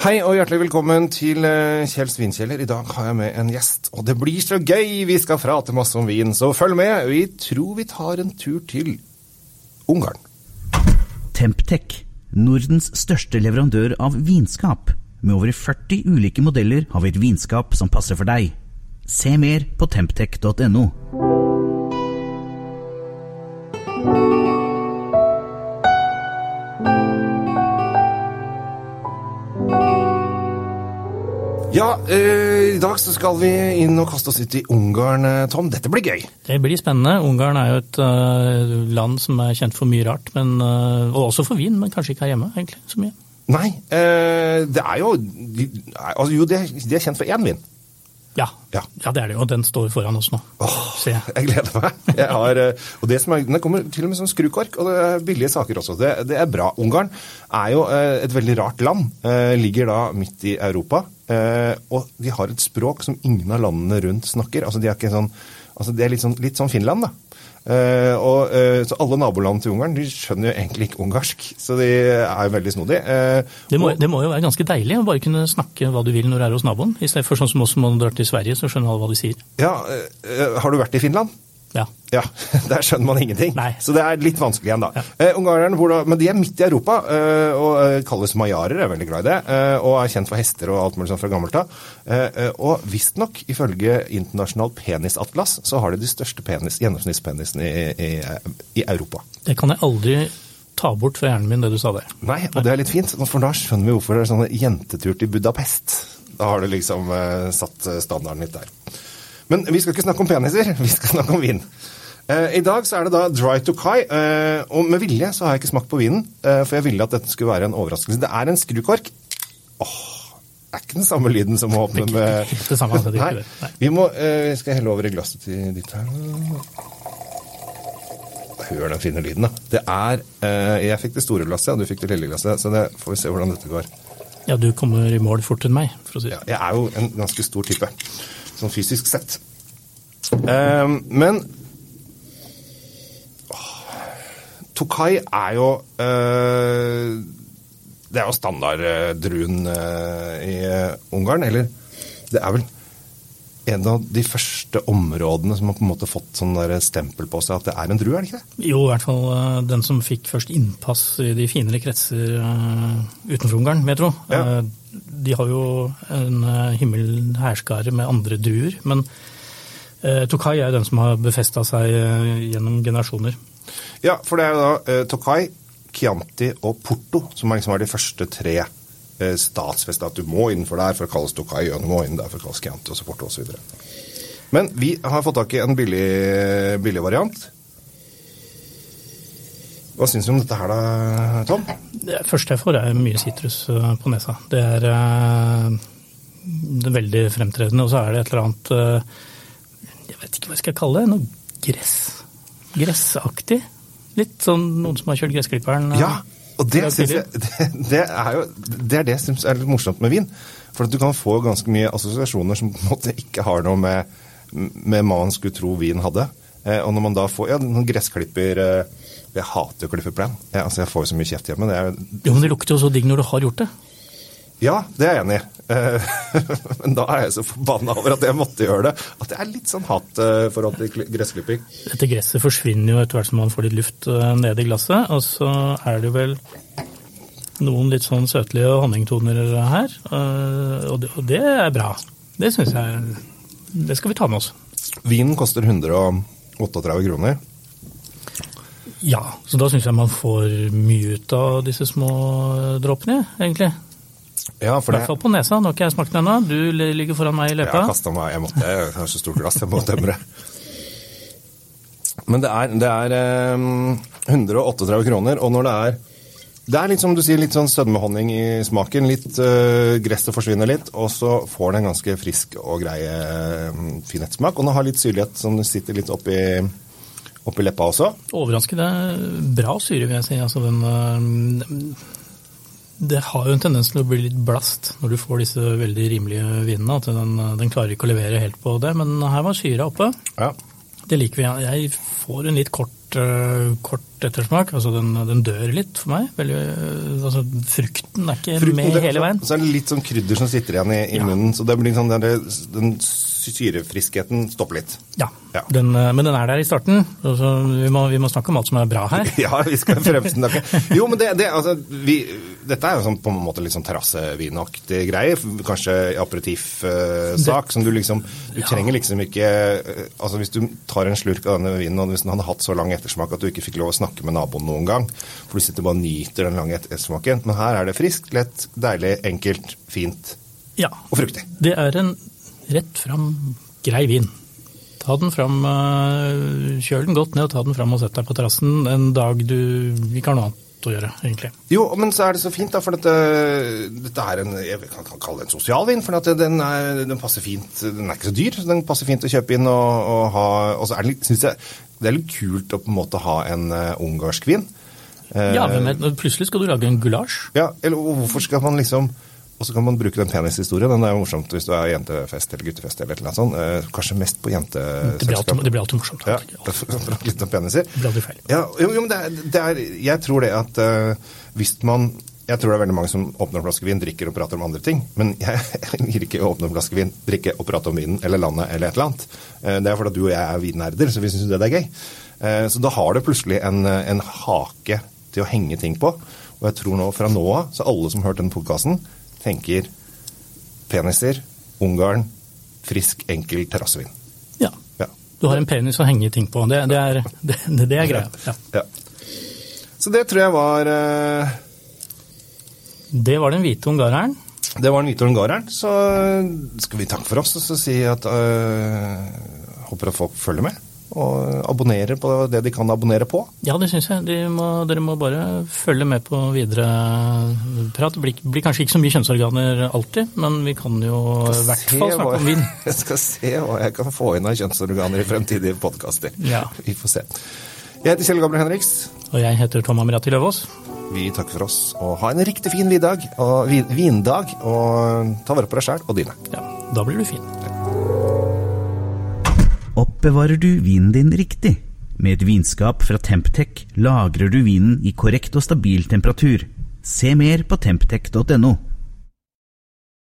Hei og hjertelig velkommen til eh, Kjell Svinkjeller. I dag har jeg med en gjest, og det blir så gøy! Vi skal prate masse om vin, så følg med. Vi tror vi tar en tur til Ungarn. Temptec, Nordens største leverandør av vinskap. Med over 40 ulike modeller har vi et vinskap som passer for deg. Se mer på temptec.no. Ja, eh, i dag så skal vi inn og kaste oss ut i Ungarn, eh, Tom. Dette blir gøy. Det blir spennende. Ungarn er jo et uh, land som er kjent for mye rart, men, uh, og også for vin, men kanskje ikke her hjemme egentlig så mye. Nei, eh, det er jo de, altså, Jo, de, de er kjent for én vin. Ja. Ja. ja, det er det jo. Den står foran oss nå. Åh, Se. jeg gleder meg. Jeg har, eh, og det som er, Den kommer til og med som skrukork, og det er billige saker også. Det, det er bra. Ungarn er jo eh, et veldig rart land. Eh, Ligger da midt i Europa. Og de har et språk som ingen av landene rundt snakker. Altså, de er ikke sånn, altså, det er litt sånn, litt sånn Finland, da. Eh, og, uh, så alle naboland til Ungarn de skjønner jo egentlig ikke ungarsk, så de er jo veldig snodige. Uh, Det må, og- det må jo være ganske deilig å bare kunne snakke hva du vil når du er hos naboen, i stedet for sånn som oss som drar til Sverige, så skjønner alle hva de sier. ja, har du vært i Finland? Ja. Ja, der skjønner man ingenting. Nei. Så det er litt vanskelig igjen, da. Ja. Eh, ungarerne, da, men de er midt i Europa, eh, og eh, kalles majarer, er veldig glad i det. Eh, og er kjent for hester og alt mulig sånt fra gammelt av. Eh, eh, og visstnok, ifølge internasjonal penisatlas, så har de de største penis, gjennomsnittspenisene i, i, i Europa. Det kan jeg aldri ta bort fra hjernen min, det du sa der. Nei, og det er litt fint, for da skjønner vi hvorfor det er sånne jentetur til Budapest. Da har du liksom satt standarden litt der. Men vi skal ikke snakke om peniser, vi skal snakke om vin. Eh, I dag så er det da Dry to Kai, eh, og med vilje så har jeg ikke smakt på vinen, eh, for jeg ville at dette skulle være en overraskelse. Det er en skrukork. Åh, det er ikke den samme lyden som å åpne med det samme, det Nei. Vi må, vi skal jeg helle over i glasset til ditt her. Hør den fine lyden, da. Det er Jeg fikk det store glasset, og du fikk det lille glasset, så det får vi se hvordan dette går. Ja, du kommer i mål fortere enn meg, for å si det. Ja, jeg er jo en ganske stor type, sånn fysisk sett. Eh, men åh, Tokai er jo eh, Det er jo standarddruen eh, i eh, Ungarn, eller det er vel en av de første områdene som har på en måte fått sånn der stempel på seg at det er en drue, er det ikke det? Jo, i hvert fall den som fikk først innpass i de finere kretser utenfor Ungarn, vil jeg tro. Ja. Eh, De har jo en uh, himmel hærskare med andre druer, men eh, Tokai er jo den som har befesta seg eh, gjennom generasjoner. Ja, for det er jo da eh, Tokai, Chianti og Porto som liksom er de første tre eh, statsfeste at du må innenfor der for å kalles Tokai, og du må inn der for å kalles Chianti og så Porto osv. Men vi har fått tak i en billig, billig variant. Hva syns du om dette her da, Tom? Det første jeg får, er mye sitrus eh, på nesa. Det er, eh, det er veldig fremtredende, og så er det et eller annet eh, Jeg vet ikke hva jeg skal kalle det. Noe gress. Gressaktig. Litt sånn noen som har kjørt gressklipperen. Ja, og det syns jeg det, det er jo det er det som er litt morsomt med vin. For at du kan få ganske mye assosiasjoner som på en måte ikke har noe med, med man skulle tro vin hadde. Og når man da får ja, noen gressklipper eh, Jeg hater jo klippeplen. Jeg, altså, jeg får jo så mye kjeft hjemme. Det er, jo- men det lukter jo så digg når du har gjort det. ja, det er jeg enig i. Eh, Men da er jeg så forbanna over at jeg måtte gjøre det. At det er litt sånn hatforhold til kli- gressklipping. Dette gresset forsvinner jo etter hvert som man får litt luft eh, nede i glasset. Og så er det vel noen litt sånn søtlige honningtoner her. eh, og det er bra. Det syns jeg Det skal vi ta med oss. Vinen koster 138 kroner. Ja, så da syns jeg man får mye ut av disse små dråpene, egentlig. Ja, for det hvert fall på nesa. Nå har ikke jeg smakt den ennå. Du ligger foran meg i Jeg løypa. har kastet meg, jeg måtte, jeg har så stort glass, jeg må tømme det. Men det er, det er um, 138 kroner, og når det er Det er litt som du sier, litt sånn sødmehonning i smaken. Litt uh, Gresset forsvinner litt, og så får det en ganske frisk og grei uh, finhetssmak. Og den har litt syrlighet som sitter litt oppi, oppi leppa også. Overraskende bra syre, vil jeg si. Altså, den, øh, det har jo en tendens til å bli litt blast når du får disse veldig rimelige vinene. At den, den klarer ikke å levere helt på det. Men her var syra oppe. Ja. Det liker vi. Jeg får en litt kort, øh, ettersmak. Altså den, den dør litt for meg. Veldig, altså frukten er ikke Frukten, med det- hele veien. Så er det litt sånn krydder som sitter igjen i, i Ja. munnen. Så det blir sånn der, den syrefriskheten stopper litt. Ja, Ja. Den, eh, men den er der i starten. Altså, vi, må, vi må snakke om alt som er bra her. Ja, vi skal fremsnakke. Jo, men det, det altså, vi, dette er jo sånn, på en måte litt sånn terrassevinaktig greie. Kanskje aperitivsak som du liksom Du Ja. trenger liksom ikke eh, Altså hvis du tar en slurk av denne vinen, og hvis den hadde hatt så lang ettersmak at du ikke fikk lov å snakke med naboen noen gang, for du sitter bare og nyter den lange ettersmaken. Men her er det friskt, lett, deilig, enkelt, fint Ja, og fruktig. det er en rett fram grei vin. Ta den fram, eh, kjøl den godt ned og ta den fram og sett deg på terrassen en dag du ikke har noe annet å gjøre, egentlig. Jo, men så er det så fint, da, for dette, dette er en jeg kan kalle det en sosialvin. For at den, er, den passer fint. Den er ikke så dyr, så den passer fint å kjøpe inn og, og ha Og så er litt, synes jeg det er litt kult å på en måte ha en uh, ungarsk vin. Eh, Ja, men Plutselig skal du lage en gulasj. ja, eller hvorfor skal man liksom Og så kan man bruke den penishistorien. Den er jo morsomt hvis du er jentefest eller guttefest eller noe sånt. Eh, kanskje mest på jenteselskap. det blir alltid morsomt. Ja, litt om peniser. Det blir aldri feil. Ja, jo, men det er, det er, jeg tror det at eh, hvis man Jeg tror det er veldig mange som åpner en flaske vin, drikker og prater om andre ting. Men jeg gir ikke å åpne en flaske vin, drikke og prate om vinen eller landet eller et eller annet. Eh, det er fordi du og jeg er vinnerder, så vi syns det er gøy. Eh, så da har det plutselig en, en hake til å henge ting på. Og jeg tror nå fra nå av, så alle som har hørt denne podkasten, tenker peniser, Ungarn, frisk, enkel terrassevin. Ja. Ja. Du har en penis å henge ting på. Det, det, er, det, det er greia. Ja. ja. Så det tror jeg var eh, Det var den hvite ungareren. Det var den hvite ungareren. Så skal vi takke for oss og så si at øh, håper at folk følger med. Og abonnerer på det de kan abonnere på. Ja, det syns jeg. De må, dere må bare følge med på videre prat. Det blir, blir kanskje ikke så mye kjønnsorganer alltid, men vi kan jo i hvert fall snakke om vin. Jeg skal se hva jeg kan få inn av kjønnsorganer i fremtidige podkaster. Ja. Vi får se. Jeg heter Kjell Gabriel Henriks. Og jeg heter Tom Amirati Løvaas. Vi takker for oss. Og ha en riktig fin vindag, og, vin, vindag. Og ta vare på deg sjæl og dine. Ja, da blir du fin. Oppbevarer du vinen din riktig? Med et vinskap fra Temptec lagrer du vinen i korrekt og stabil temperatur. Se mer på temptec.no.